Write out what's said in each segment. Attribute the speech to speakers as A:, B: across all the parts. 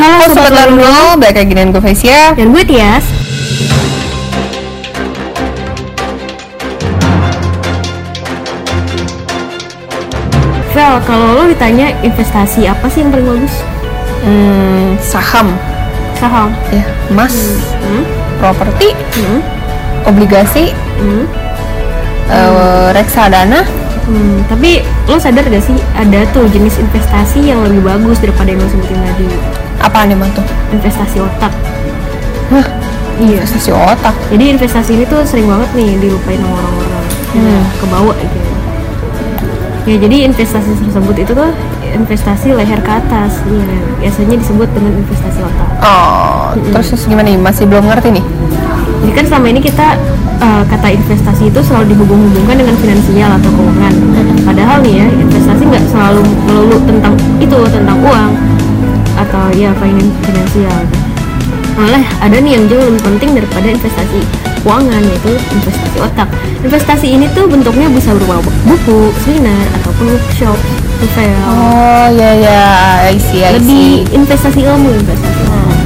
A: Halo Sobat Laruno, balik lagi dengan gue Faisya
B: Dan gue Tias. Vel, kalau lo ditanya investasi apa sih yang paling bagus?
A: hmm, Saham,
B: Saham?
A: Ya, emas,
B: hmm?
A: properti,
B: Hmm?
A: obligasi,
B: Hmm?
A: eh, reksadana.
B: Hmm, Tapi lo sadar gak sih ada tuh jenis investasi yang lebih bagus daripada yang lo sebutin tadi
A: Apaan emang tuh?
B: Investasi otak.
A: Hah,
B: Iya.
A: Investasi otak?
B: Jadi investasi ini tuh sering banget nih dilupain sama orang-orang
A: Hmm.
B: Kebawa gitu Ya. Jadi investasi tersebut itu tuh investasi leher ke atas. Iya, biasanya disebut dengan investasi otak.
A: Oh, terus gimana nih? Masih belum ngerti nih?
B: Jadi kan selama ini kita uh, kata investasi itu selalu dihubung-hubungkan dengan finansial atau keuangan. Padahal nih ya investasi nggak selalu melulu tentang itu tentang uang atau ya finan- finansial. Malah ada nih yang jauh lebih penting daripada investasi keuangan yaitu investasi otak. Investasi ini tuh bentuknya bisa berupa buku, seminar ataupun workshop, novel.
A: Oh, ya ya, I see, I
B: lebih investasi ilmu investasi otak.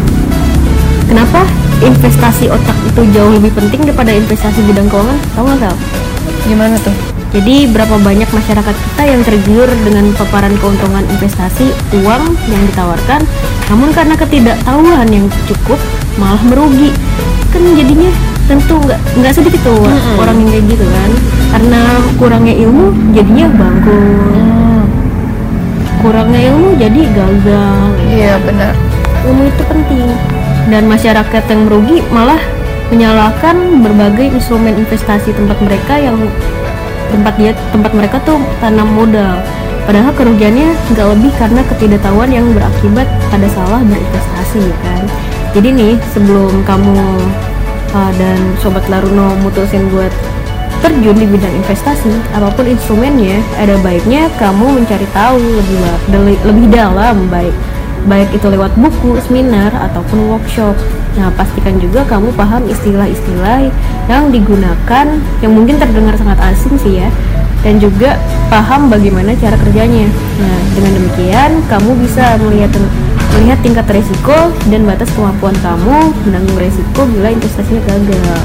B: Kenapa investasi otak itu jauh lebih penting daripada investasi bidang keuangan? Tahu nggak Vel?
A: Gimana tuh?
B: Jadi berapa banyak masyarakat kita yang tergiur dengan paparan keuntungan investasi uang yang ditawarkan, namun karena ketidaktahuan yang cukup malah merugi. Kan jadinya tentu nggak nggak sedikit tuh
A: Mm-mm.
B: orang yang kayak gitu kan, karena kurangnya ilmu jadinya bangkrut,
A: Hmm,
B: kurangnya ilmu jadi gagal.
A: iya benar.
B: ilmu itu penting dan masyarakat yang merugi malah menyalahkan berbagai instrumen investasi tempat mereka yang tempat dia tempat mereka tuh tanam modal. Padahal kerugiannya nggak lebih karena ketidaktahuan yang berakibat pada salah berinvestasi ya kan? Jadi nih sebelum kamu uh, dan sobat Laruno mutusin buat terjun di bidang investasi apa pun instrumennya ada baiknya kamu mencari tahu lebih deli- lebih dalam baik baik itu lewat buku, seminar ataupun workshop. Nah, pastikan juga kamu paham istilah-istilah yang digunakan yang mungkin terdengar sangat asing sih ya dan juga paham bagaimana cara kerjanya. Nah, dengan demikian kamu bisa melihat melihat tingkat resiko dan batas kemampuan kamu menanggung resiko bila investasinya gagal.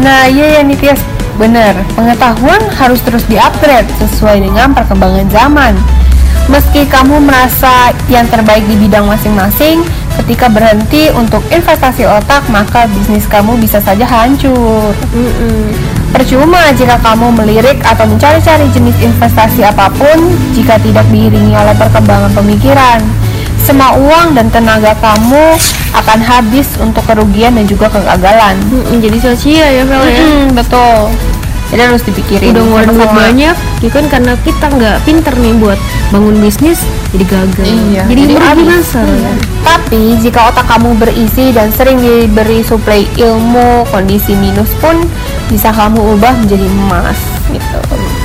A: Nah, iya ya nih Tias, bener. Pengetahuan harus terus diupgrade sesuai dengan perkembangan zaman. Meski kamu merasa yang terbaik di bidang masing-masing, ketika berhenti untuk investasi otak, maka bisnis kamu bisa saja hancur.
B: Mm-mm.
A: Percuma jika kamu melirik atau mencari-cari jenis investasi apa pun jika tidak diiringi oleh perkembangan pemikiran. Semua uang dan tenaga kamu akan habis untuk kerugian dan juga kegagalan.
B: Mm-mm, jadi sia-sia ya Vel ya.
A: Mm-mm, betul. Jadi harus dipikirin.
B: udah ngeluarin duit banyak ya kan karena kita nggak pinter nih buat bangun bisnis jadi gagal
A: Iya,
B: jadi,
A: jadi
B: merugi masa ya
A: Tapi jika otak kamu berisi dan sering diberi suplai ilmu, kondisi minus pun bisa kamu ubah menjadi emas gitu.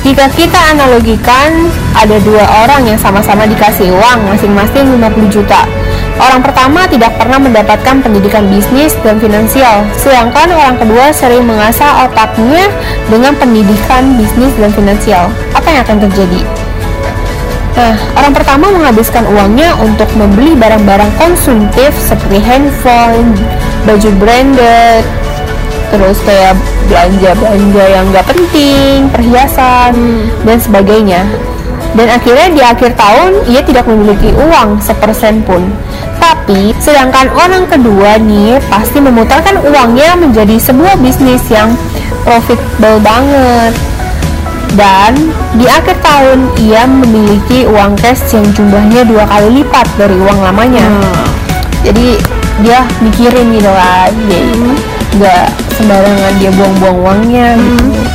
A: Jika kita analogikan ada dua orang yang sama-sama dikasih uang masing-masing 50 juta. Orang pertama tidak pernah mendapatkan pendidikan bisnis dan finansial, sedangkan orang kedua sering mengasah otaknya dengan pendidikan bisnis dan finansial. Apa yang akan terjadi? Nah, orang pertama menghabiskan uangnya untuk membeli barang-barang konsumtif seperti handphone, baju branded, terus kayak belanja-belanja yang nggak penting, perhiasan, dan sebagainya. Dan akhirnya di akhir tahun ia tidak memiliki uang sepersen pun. Tapi sedangkan orang kedua nih pasti memutarkan uangnya menjadi sebuah bisnis yang profitable banget. Dan di akhir tahun ia memiliki uang cash yang jumlahnya dua kali lipat dari uang lamanya. Jadi dia mikirin gitu lah dia nggak sembarangan dia buang-buang uangnya gitu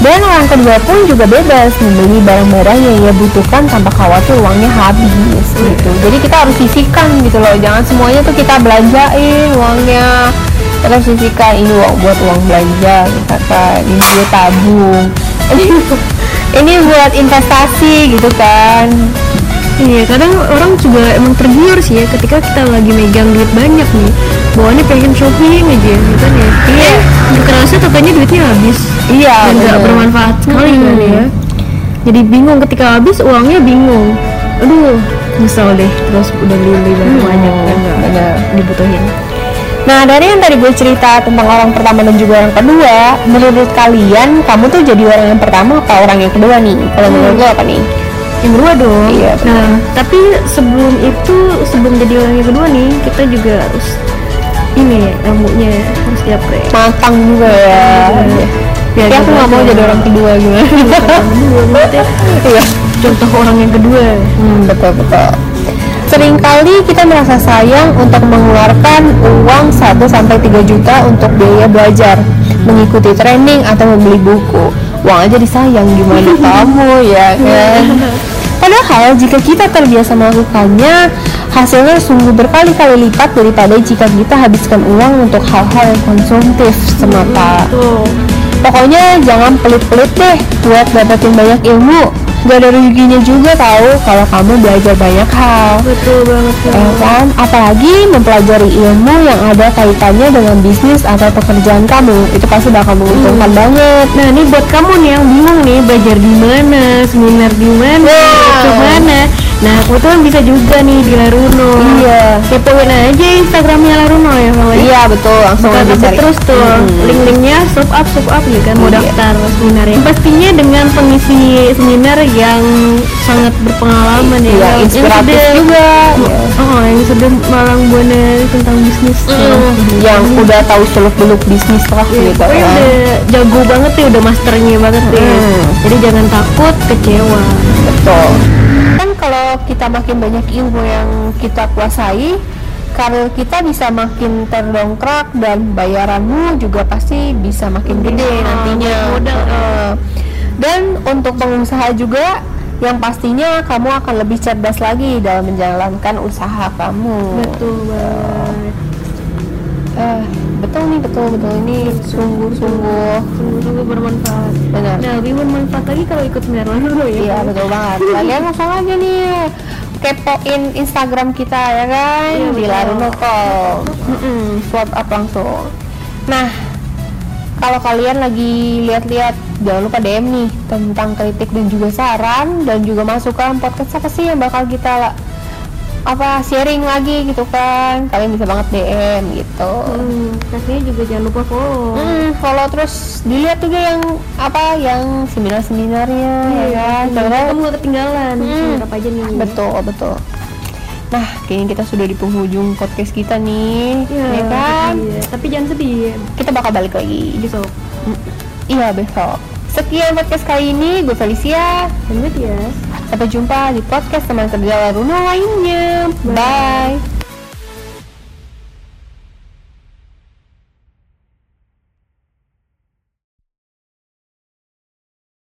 A: dan orang kedua pun juga bebas membeli barang-barang yang ia butuhkan tanpa khawatir uangnya habis gitu jadi kita harus sisihkan gitu loh jangan semuanya tuh kita belanjain uangnya kita sisihkan ini uang buat uang belanja misalkan ini dia tabung ini ini buat investasi gitu kan
B: Iya, kadang orang juga emang tergiur sih ya ketika kita lagi megang duit banyak nih. Bawaannya pengen shopping aja gitu kan ya. Iya. Kerasa totalnya duitnya habis.
A: Iya
B: Dan nggak bermanfaat sekali kan
A: Hmm.
B: ya. Jadi bingung ketika habis uangnya bingung. Aduh, nyesel deh terus udah beli baru
A: Hmm,
B: banyak kan nggak dibutuhin
A: Nah dari yang tadi gue cerita tentang orang pertama dan juga orang kedua, menurut kalian kamu tuh jadi orang yang pertama apa orang yang kedua nih? Kalau menurut lo apa nih?
B: yang kedua dong
A: Iya,
B: nah tapi sebelum itu sebelum jadi orang yang kedua nih kita juga harus ini ilmunya harus diupgrade
A: Matang juga ya. Nggak mau jadi orang kedua gimana?
B: orang kedua maksudnya
A: Iya.
B: contoh orang yang kedua
A: Hmm, betul betul. Seringkali kita merasa sayang untuk mengeluarkan uang 1 sampai 3 juta untuk biaya belajar, mengikuti training atau membeli buku. Uang aja disayang gimana kamu ya kan? Padahal jika kita terbiasa melakukannya, hasilnya sungguh berkali-kali lipat daripada jika kita habiskan uang untuk hal-hal yang konsumtif semata. Pokoknya jangan pelit-pelit deh buat dapetin banyak ilmu. Gak ada ruginya juga tahu kalau kamu belajar banyak hal.
B: betul banget
A: Ya kan? Apalagi mempelajari ilmu yang ada kaitannya dengan bisnis atau pekerjaan kamu. Itu pasti bakal menguntungkan banget.
B: Nah ini buat kamu nih yang bingung nih belajar di mana, seminar di mana,
A: Wow.
B: ke mana. Nah kebetulan bisa juga nih di Laruno.
A: Iya.
B: Kepoin aja Instagramnya Laruno ya kalau ya.
A: Iya betul, langsung
B: Buka
A: aja cari.
B: terus tuh
A: Hmm.
B: link-linknya sub up sub up ya kan mau
A: Iya.
B: daftar seminarnya pastinya dengan pengisi seminar yang sangat berpengalaman ya yang
A: inspiratif
B: sudah-
A: juga. Iya.
B: oh yang sudah malang buana tentang bisnis
A: Hmm, yang udah tahu seluk beluk bisnis lah
B: Iya,
A: gitu kan.
B: udah jago banget ya, udah masternya banget ya.
A: Hmm.
B: Jadi jangan takut kecewa.
A: Betul. Kalau kita makin banyak ilmu yang kita kuasai, karir kita bisa makin terdongkrak dan bayaranmu juga pasti bisa makin gede nantinya.
B: modal.
A: Heeh. Dan untuk pengusaha juga yang pastinya kamu akan lebih cerdas lagi dalam menjalankan usaha kamu.
B: Betul banget.
A: Eh, betul nih, betul betul ini sungguh-sungguh
B: Sungguh-sungguh bermanfaat.
A: benar.
B: Nah, lebih bermanfaat lagi kalau ikut dulu ya.
A: Iya betul banget. Kalian langsung aja nih kepoin Instagram kita ya kan
B: Iya,
A: di
B: betul.
A: Laruno.com. Mm-mm, Swipe up langsung. Nah, kalau kalian lagi lihat-lihat jangan lupa DM nih tentang kritik dan juga saran dan juga masukan podcast apa sih yang bakal kita apa sharing lagi gitu kan kalian bisa banget DM gitu
B: Hmm, pastinya juga jangan lupa follow.
A: Hmm, follow terus dilihat juga yang apa yang seminar-seminarnya ya kan
B: Jangan
A: Karena-
B: kamu gak ketinggalan.
A: Hmm.
B: Seminar apa aja nih?
A: Betul, betul. Nah, kayaknya kita sudah di penghujung podcast kita nih,
B: Iya,
A: ya kan?
B: iya. Tapi jangan sedih.
A: Kita bakal balik lagi.
B: Besok.
A: Iya, besok. Sekian podcast kali ini, gue Felicia.
B: Dan ya.
A: Sampai jumpa di podcast teman kerja Laruno lainnya. Bye.